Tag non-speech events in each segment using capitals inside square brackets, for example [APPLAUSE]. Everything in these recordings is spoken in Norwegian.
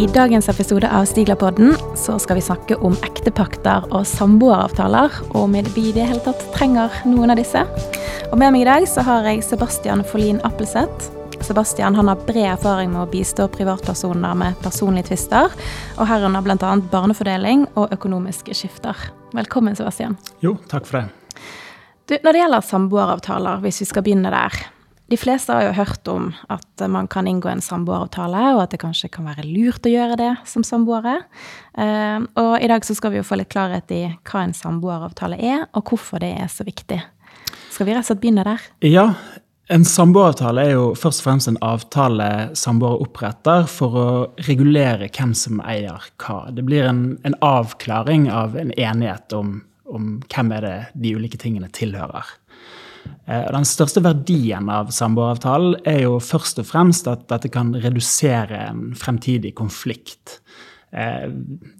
I dagens episode av Stiglerpodden så skal vi snakke om ektepakter og samboeravtaler, og om vi i det hele tatt trenger noen av disse. Og Med meg i dag så har jeg Sebastian Folin Appelseth. Sebastian han har bred erfaring med å bistå privatpersoner med personlige tvister, og herunder bl.a. barnefordeling og økonomiske skifter. Velkommen, Sebastian. Jo, takk for det. Du, når det gjelder samboeravtaler, hvis vi skal begynne der. De fleste har jo hørt om at man kan inngå en samboeravtale, og at det kanskje kan være lurt å gjøre det som samboere. Eh, og i dag så skal vi jo få litt klarhet i hva en samboeravtale er, og hvorfor det er så viktig. Skal vi rett og slett begynne der? Ja. En samboeravtale er jo først og fremst en avtale samboere oppretter for å regulere hvem som eier hva. Det blir en, en avklaring av en enighet om, om hvem er det de ulike tingene tilhører. Eh, den største verdien av samboeravtalen er jo først og fremst at dette kan redusere en fremtidig konflikt. Eh,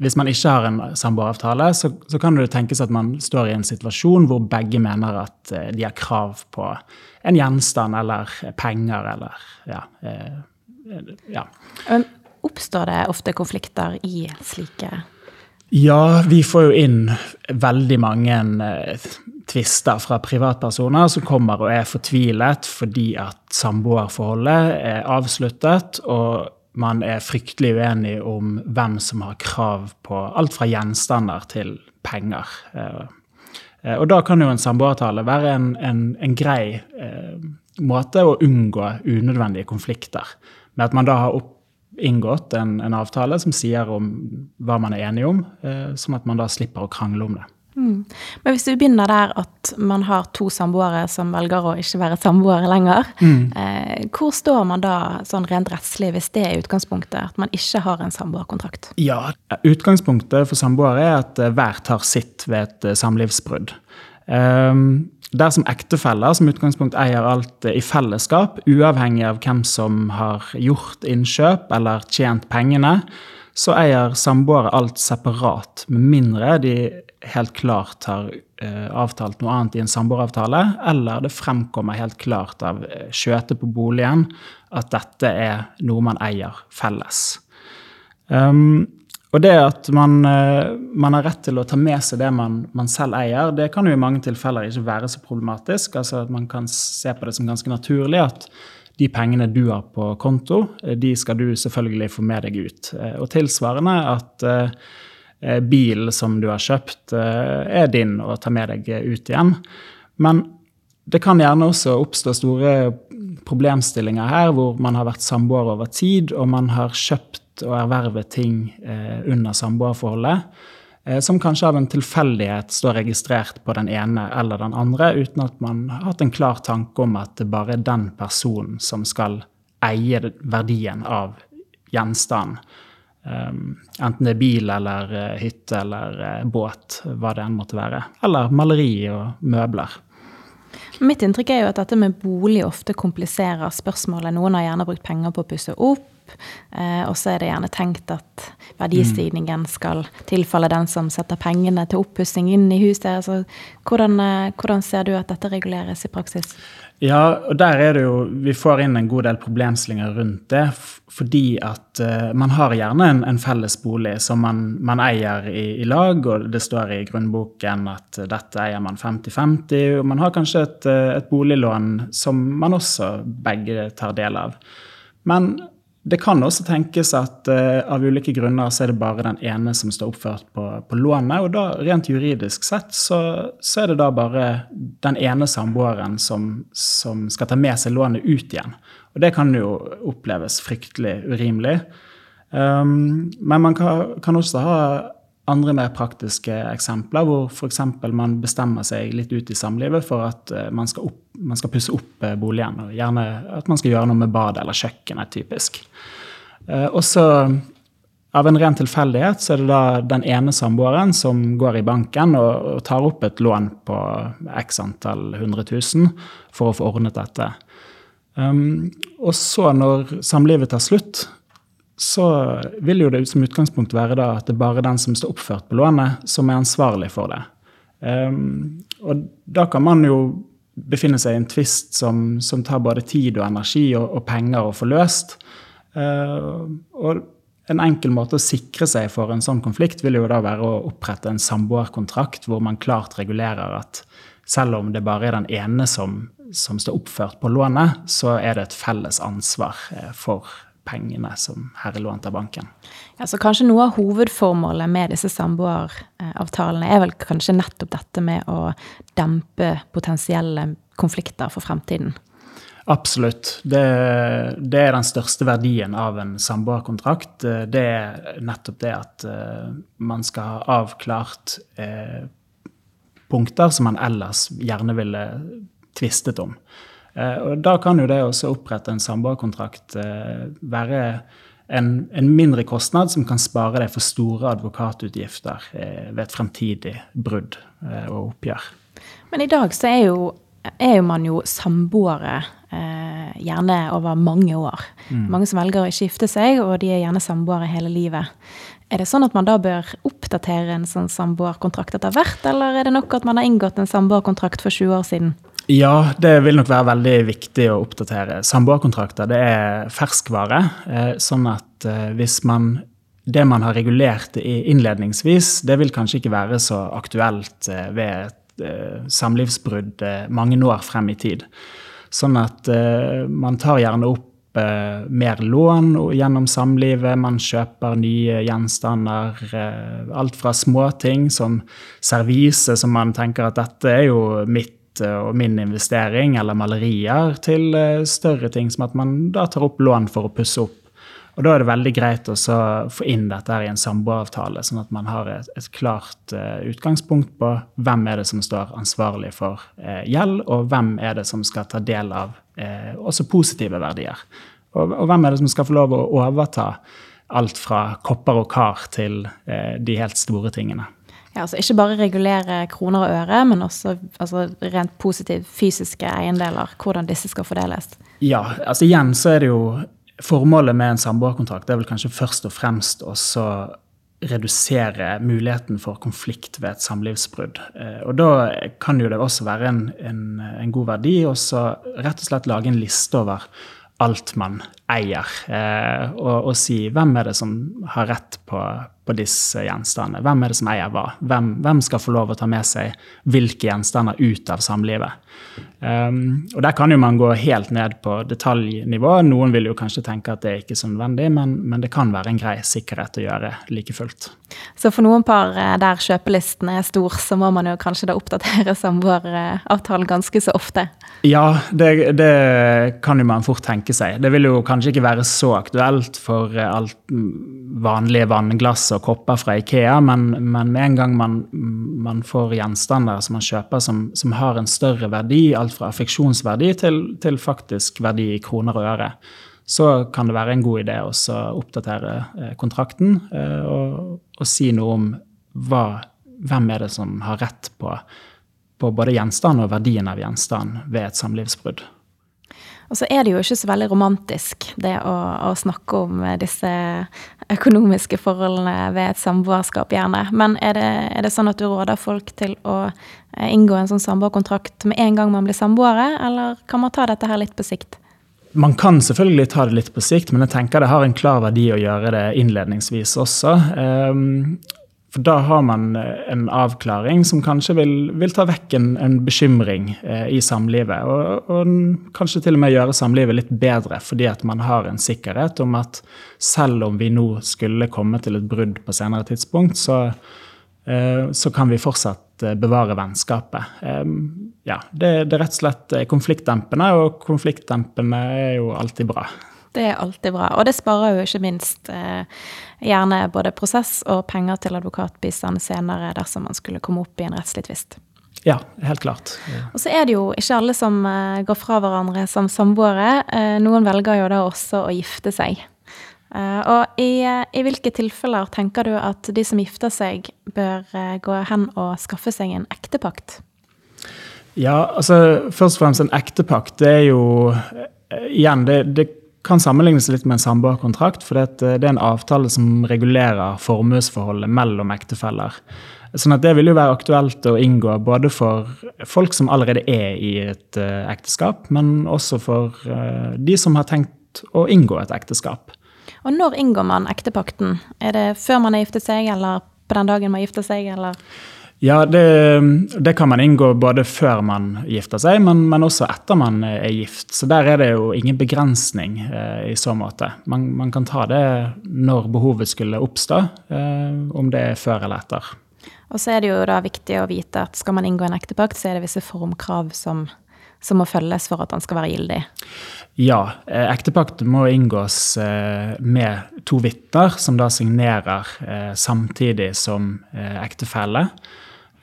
hvis man ikke har en samboeravtale, så, så, kan det tenkes at man står i en situasjon hvor begge mener at eh, de har krav på en gjenstand eller penger eller ja. ja. Oppstår det ofte konflikter i slike ja, vi får jo inn veldig mange tvister fra privatpersoner som kommer og er fortvilet fordi at samboerforholdet er avsluttet, og man er fryktelig uenig om hvem som har krav på alt fra gjenstander til penger. Eh, eh, og da kan jo en samboeravtale være en, en, en grei eh, måte å unngå unødvendige konflikter. Med at man da har opp, inngått en, en, avtale som sier om hva man er enig om, eh, sånn at man da slipper å krangle om det. Mm. Men hvis vi begynner der at man har to samboere som velger å ikke være samboere lenger, mm. eh, hvor står man da sånn rent rettslig hvis det er utgangspunktet, at man ikke har en samboerkontrakt? Ja, Utgangspunktet for samboere er at eh, hver tar sitt ved et eh, samlivsbrudd. Um, Dersom ektefeller som utgangspunkt eier alt i fellesskap, uavhengig av hvem som har gjort innkjøp eller tjent pengene, så eier samboere alt separat, med mindre de helt klart har uh, avtalt noe annet i en samboeravtale, eller det fremkommer helt klart av uh, på boligen at dette er noe man eier felles. Um, og det at man, uh, man, har rett til å ta med seg det man, man, selv eier, det kan jo i mange tilfeller ikke være så problematisk. Altså at Man kan se på det som ganske naturlig at de pengene du har på konto, de skal du selvfølgelig få med deg ut. Og tilsvarende at Eh, bil som du har kjøpt, eh, er din å ta med deg ut igjen. Men det kan gjerne også oppstå store problemstillinger her, hvor man har vært samboer over tid, og man har kjøpt og ervervet ting eh, under samboerforholdet. Som kanskje av en tilfeldighet står registrert på den ene eller den andre, uten at man har hatt en klar tanke om at det bare er den personen som skal eie verdien av gjenstanden. Um, enten det er bil eller uh, hytte eller uh, båt, hva det enn måtte være. Eller maleri og møbler. Mitt inntrykk er jo at dette med bolig ofte kompliserer spørsmålet. Noen har gjerne brukt penger på å pusse opp, uh, og så er det gjerne tenkt at verdistigningen skal tilfalle den som setter pengene til oppussing inn i huset. Altså, hvordan, hvordan ser du at dette reguleres i praksis? Ja, og der er det jo Vi får inn en god del problemstillinger rundt det. Fordi at uh, man har gjerne en, en felles bolig som man, man eier i, i, lag, og det står i grunnboken at dette eier man 50-50. Og man har kanskje et, uh, et, boliglån som man også begge tar del av. Men det kan også tenkes at uh, av ulike grunner så er det bare den ene som står oppført på, på lånet. Og da rent juridisk sett så, så, er det da bare den ene samboeren som, som, skal ta med seg lånet ut igjen. Og det kan jo oppleves fryktelig urimelig. Um, men man kan, kan, også ha andre mer praktiske eksempler, hvor f.eks. man bestemmer seg litt ut i samlivet for at uh, man skal opp man skal pusse opp eh, boligen. og Gjerne at man skal gjøre noe med badet eller kjøkkenet, typisk. Eh, og så, av en ren tilfeldighet, så er det da den ene samboeren som går i banken og, tar opp et lån på x antall 100 000 for å få ordnet dette. Um, og så, når samlivet tar slutt, så vil jo det som utgangspunkt være da at det er bare den som står oppført på lånet, som er ansvarlig for det. Um, og da kan man jo befinne seg i en tvist som, som, tar både tid og energi og, og penger å få løst. Uh, og en enkel måte å sikre seg for en sånn konflikt vil jo da være å opprette en samboerkontrakt hvor man klart regulerer at selv om det bare er den ene som, som står oppført på lånet, så er det et felles ansvar eh, for pengene som herre er lånt av banken. Ja, så Kanskje noe av hovedformålet med disse samboeravtalene er vel kanskje nettopp dette med å dempe potensielle konflikter for fremtiden? Absolutt. Det, det, er den største verdien av en samboerkontrakt. Det er nettopp det at uh, man skal ha avklart uh, punkter som man ellers gjerne ville tvistet om. Uh, og Da kan jo det å opprette en samboerkontrakt være en, en, mindre kostnad som kan spare deg for store advokatutgifter ved et fremtidig brudd og oppgjør. Men i dag så er jo er jo man jo samboere eh, gjerne over mange år. Mm. Mange som velger å skifte seg, og de er gjerne samboere hele livet. Er det sånn at man da bør oppdatere en sånn samboerkontrakt etter hvert, eller er det nok at man har inngått en samboerkontrakt for 20 år siden? Ja, det vil nok være veldig viktig å oppdatere. Samboerkontrakter det er ferskvare. Eh, sånn at eh, hvis man det man har regulert innledningsvis, det vil kanskje ikke være så aktuelt eh, ved et samlivsbrudd mange år frem i tid. Sånn at man tar gjerne opp mer lån gjennom samlivet. Man kjøper nye gjenstander. Alt fra småting som servise, som man tenker at dette er jo mitt og min investering, eller malerier, til større ting som at man da tar opp lån for å pusse opp og Da er det veldig greit å få inn dette i en samboeravtale, sånn at man har et, et klart uh, utgangspunkt på hvem er det som står ansvarlig for uh, gjeld, og hvem er det som skal ta del av uh, også positive verdier. Og, og, hvem er det som skal få lov å overta alt fra kopper og kar til de helt store tingene. Ja, altså Ikke bare regulere kroner og øre, men også altså, rent positive fysiske eiendeler. Hvordan disse skal fordeles. Ja, altså igjen så er det jo Formålet med en samboerkontrakt er vel kanskje først og fremst å redusere muligheten for konflikt ved et samlivsbrudd. Eh, og da kan jo det også være en, en, en god verdi å rett og slett lage en liste over alt man eier, eh, og, og, si hvem er det som har rett på, på disse gjenstandene. Hvem er det som eier hva? Hvem, hvem, skal få lov å ta med seg hvilke gjenstander ut av samlivet? Um, og Der kan jo man gå helt ned på detaljnivå. Noen vil jo kanskje tenke at det er ikke så nødvendig, men, men det kan være en grei sikkerhet å gjøre like fullt. Så for noen par eh, der kjøpelisten er stor, så må man jo kanskje da oppdatere [LAUGHS] samboeravtalen ganske så ofte? Ja, det, det, kan jo man fort tenke seg. Det vil jo kanskje ikke være så aktuelt for eh, alt vanlige vannglass og kopper fra Ikea, men, men med en gang man, man, får gjenstander som man kjøper som, som har en større verdi, alt fra affeksjonsverdi til, til, faktisk verdi i kroner og øre, så kan det være en god idé å oppdatere eh, kontrakten eh, og, og, si noe om hva, hvem er det som har rett på, på både gjenstand og verdien av gjenstand ved et samlivsbrudd. Og så er det jo ikke så veldig romantisk, det å, å, snakke om disse økonomiske forholdene ved et samboerskap, gjerne. Men er det, er det, sånn at du råder folk til å eh, inngå en sånn samboerkontrakt med en gang man blir samboere, eller kan man ta dette her litt på sikt? Man kan selvfølgelig ta det litt på sikt, men jeg tenker det har en klar verdi å gjøre det innledningsvis også. Um, for da har man eh, en avklaring som kanskje vil, vil ta vekk en, en bekymring eh, i samlivet. Og, og, kanskje til og med gjøre samlivet litt bedre, fordi at man har en sikkerhet om at selv om vi nå skulle komme til et brudd på senere tidspunkt, så, eh, så kan vi fortsatt eh, bevare vennskapet. Eh, ja, det, det er rett og slett konfliktdempende, og konfliktdempende er jo alltid bra. Det er alltid bra. Og det sparer jo ikke minst eh, gjerne både prosess og penger til advokatbistand senere dersom man skulle komme opp i en rettslig tvist. Ja, helt klart. Ja. Og så er det jo ikke alle som eh, går fra hverandre som samboere. Eh, noen velger jo da også å gifte seg. Eh, og i, i, hvilke tilfeller tenker du at de som gifter seg, bør eh, gå hen og skaffe seg en ektepakt? Ja, altså først og fremst en ektepakt, det er jo eh, Igjen, det, det kan sammenlignes litt med en samboerkontrakt, for det er en avtale som regulerer formuesforholdet mellom ektefeller. Sånn at Det vil jo være aktuelt å inngå både for folk som allerede er i et uh, ekteskap, men også for uh, de som har tenkt å inngå et ekteskap. Og når inngår man ektepakten? Er det før man har giftet seg, eller på den dagen man gifter seg, eller? Ja, det, det, kan man inngå både før man gifter seg, men, men, også etter man er gift. Så der er det jo ingen begrensning eh, i så måte. Man, man, kan ta det når behovet skulle oppstå, eh, om det er før eller etter. Og så er det jo da viktig å vite at skal man inngå en ektepakt, så er det visse formkrav som, som må følges for at den skal være gyldig. Ja, eh, ektepakt må inngås eh, med to vitner, som da signerer eh, samtidig som ektefelle.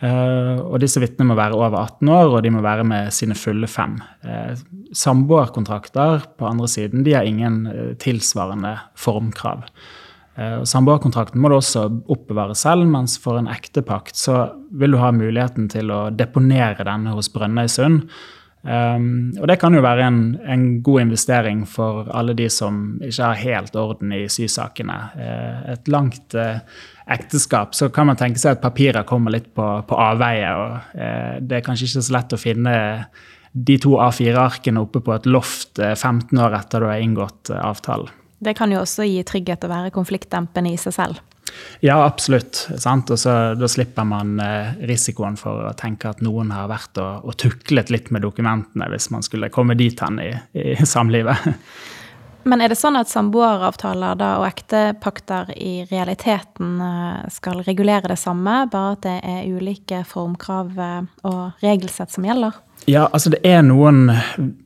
Og disse vitnene må være over 18 år, og de må være med sine fulle fem. Samboerkontrakter på andre siden de har ingen tilsvarende formkrav. Samboerkontrakten må du også oppbevare selv, mens for en ektepakt så vil du ha muligheten til å deponere denne hos Brønnøysund Um, og det kan jo være en, en, god investering for alle de som ikke har helt orden i sysakene. Uh, et langt uh, ekteskap, så kan man tenke seg at papirer kommer litt på, på avveie. og uh, Det er kanskje ikke så lett å finne de to A4-arkene oppe på et loft 15 år etter du har inngått avtalen. Det kan jo også gi trygghet å være konfliktdempende i seg selv. Ja, absolutt. Sant? Og så, Da slipper man eh, risikoen for å tenke at noen har vært og, og tuklet litt med dokumentene hvis man skulle komme dit hen i, i samlivet. Men er det sånn at samboeravtaler da, og ektepakter i realiteten eh, skal regulere det samme, bare at det er ulike formkrav eh, og regelsett som gjelder? Ja, altså det er noen,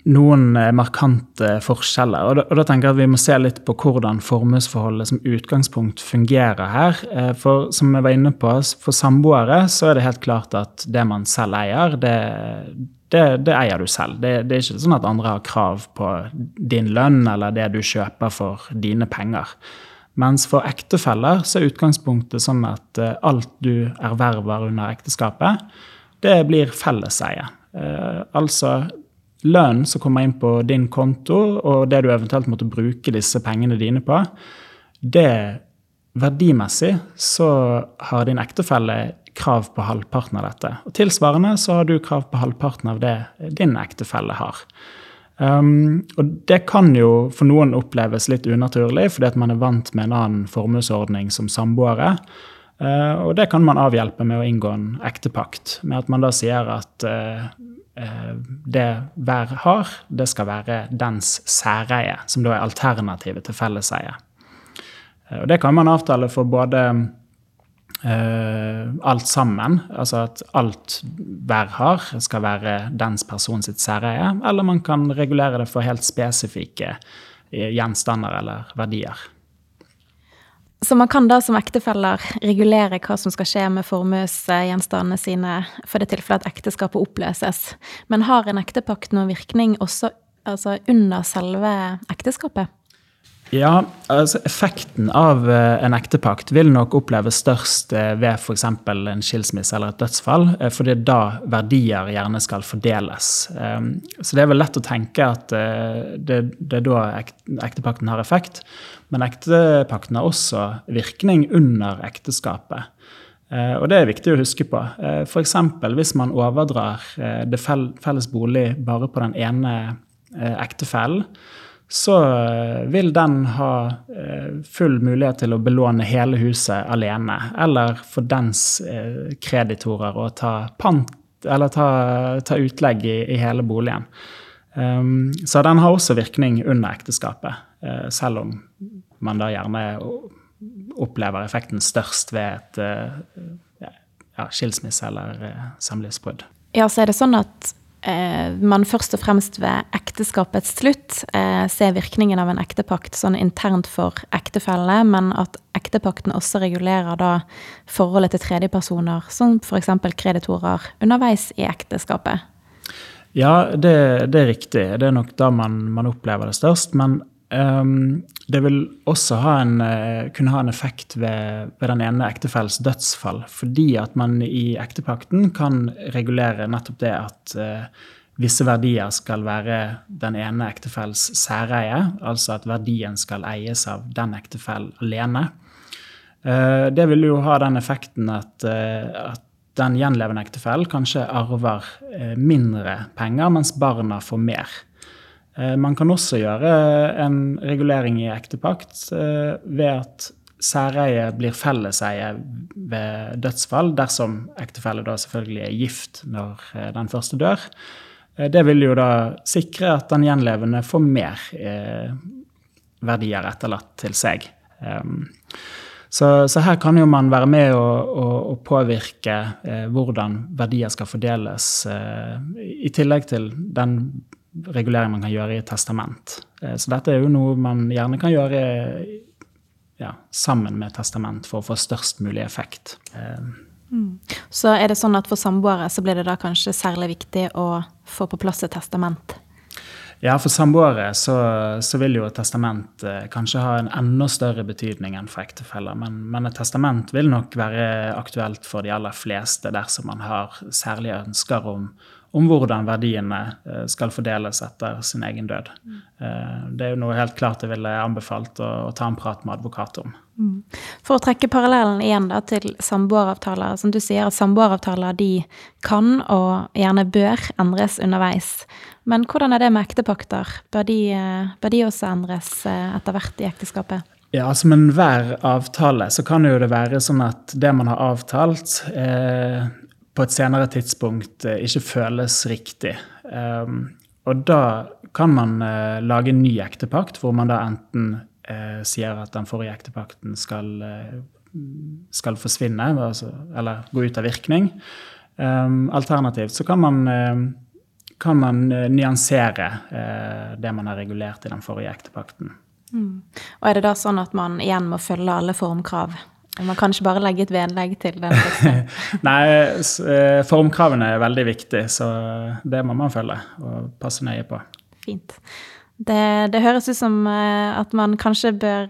noen eh, markante forskjeller. Og da, og da, tenker jeg at Vi må se litt på hvordan formuesforholdet som utgangspunkt fungerer her. Eh, for som jeg var inne på, for samboere så er det helt klart at det man selv eier, det, det, det eier du selv. Det, det, er ikke sånn at andre har krav på din lønn eller det du kjøper for dine penger. Mens for ektefeller så er utgangspunktet sånn at eh, alt du erverver under ekteskapet, det blir felleseie. Eh, altså lønn som kommer inn på din konto, og det du eventuelt måtte bruke disse pengene dine på, det verdimessig så har din ektefelle krav på halvparten av dette. Og tilsvarende så har du krav på halvparten av det din ektefelle har. Um, og det kan jo for noen oppleves litt unaturlig, fordi at man er vant med en annen formuesordning som samboere. Uh, og det kan man avhjelpe med å inngå en ektepakt, med at man da sier at uh, uh, det hver har, det skal være dens særeie, som da er alternativet til felleseie. og det kan man avtale for både alt sammen, altså at alt hver har, skal være dens person sitt særeie, eller man kan regulere det for helt spesifikke gjenstander eller verdier. Så man kan da som ektefeller regulere hva som skal skje med formuesgjenstandene sine for det tilfellet at ekteskapet oppløses. Men har en ektepakt noen virkning også altså under selve ekteskapet? Ja, altså Effekten av eh, en ektepakt vil nok oppleves størst eh, ved f.eks. en skilsmisse eller et dødsfall, eh, fordi da verdier gjerne skal fordeles. Ehm, så det er vel lett å tenke at det, det er da ektepakten har effekt. Men ektepakten har også virkning under ekteskapet. Og det er viktig å huske på. F.eks. hvis man overdrar det felles bolig bare på den ene ektefellen så eh, vil den ha eh, full mulighet til å belåne hele huset alene. Eller for dens eh, kreditorer å ta pant ta, ta utlegg i, i, hele boligen. Um, så den har også virkning under ekteskapet, uh, selv om man da gjerne opplever effekten størst ved et uh, ja, skilsmisse eller uh, samlivsbrudd. Ja, så er det sånn at man først og fremst ved ekteskapets slutt eh, ser virkningen av en ektepakt sånn internt for ektefellene, men at ektepakten også regulerer da forholdet til tredjepersoner, som f.eks. kreditorer, underveis i ekteskapet. Ja, det, det, er riktig. Det er nok da man, man opplever det størst. Men um, det vil også ha en, uh, kunne ha en effekt ved, ved den ene ektefelles dødsfall. Fordi at man i ektepakten kan regulere nettopp det at uh, visse verdier skal være den ene ektefelles særeie. Altså at verdien skal eies av den ektefellen alene. Uh, det vil jo ha den effekten at, at den gjenlevende ektefellen kanskje arver mindre penger, mens barna får mer. Man kan også gjøre en regulering i ektepakt ved at særeie blir felleseie ved dødsfall, dersom ektefelle da selvfølgelig er gift når den første dør. Det vil jo da sikre at den gjenlevende får mer verdier etterlatt til seg. Så, så, her kan jo man være med og, påvirke eh, hvordan verdier skal fordeles, eh, i tillegg til den reguleringen man kan gjøre i et testament. Eh, så dette er jo noe man gjerne kan gjøre ja, sammen med testament for å få størst mulig effekt. Eh. Mm. Så er det sånn at for samboere så blir det da kanskje særlig viktig å få på plass et testament? Ja, for samboere så, så, vil jo et testament eh, kanskje ha en enda større betydning enn for ektefeller. Men, men, et testament vil nok være aktuelt for de aller fleste dersom man har særlige ønsker om, om hvordan verdiene eh, skal fordeles etter sin egen død. Mm. Eh, det er jo noe helt klart jeg ville anbefalt å, å ta en prat med advokat om. Mm. For å trekke parallellen igjen da, til samboeravtaler. Som du sier, samboeravtaler de kan og gjerne bør endres underveis. Men hvordan er det med ektepakter? Bør de, eh, bør de også endres etter hvert i ekteskapet? Ja, altså Med enhver avtale så kan jo det være sånn at det man har avtalt, eh, på et senere tidspunkt eh, ikke føles riktig. Eh, og da kan man eh, lage en ny ektepakt, hvor man da enten sier at den forrige ektepakten skal, skal forsvinne, altså, eller gå ut av virkning. alternativt så kan man kan man nyansere det man har regulert i den forrige ektepakten. Mm. Og er det da sånn at man igjen må følge alle formkrav? Man kan ikke bare legge et vedlegg til den? [LAUGHS] Nei, uh, formkravene er veldig viktige, så det må man følge og passe nøye på. Fint. Det, det, høres ut som at man kanskje bør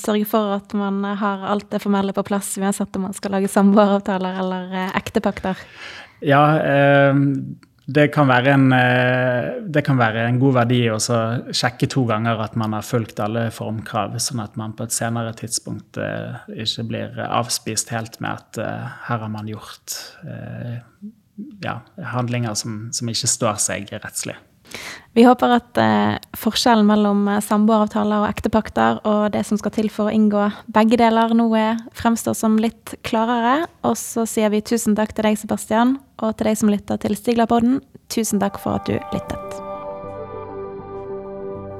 sørge for at man har alt det formelle på plass, uansett om man skal lage samboeravtaler eller ektepakter. Ja, eh, det kan, en, eh, det kan være en, god verdi å sjekke to ganger at man har fulgt alle formkrav, sånn at man på et senere tidspunkt eh, ikke blir avspist helt med at eh, her har man gjort ja, handlinger som, som, ikke står seg rettslig. Vi håper at eh, forskjellen mellom samboeravtaler og ektepakter og det som skal til for å inngå begge deler nå fremstår som litt klarere. Og så sier vi tusen takk til deg, Sebastian, og til deg som lytter til Stiglerpodden, tusen takk for at du lyttet.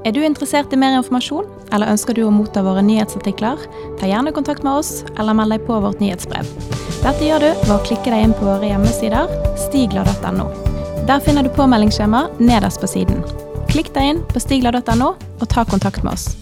Er du interessert i mer informasjon, eller ønsker du å motta våre nyhetsartikler? Ta gjerne kontakt med oss, eller meld deg på vårt nyhetsbrev. Dette gjør du ved å klikke deg inn på våre hjemmesider stigler.no. Der finner du påmeldingsskjema nederst på siden. Klikk deg inn på stigla.no og ta kontakt med oss.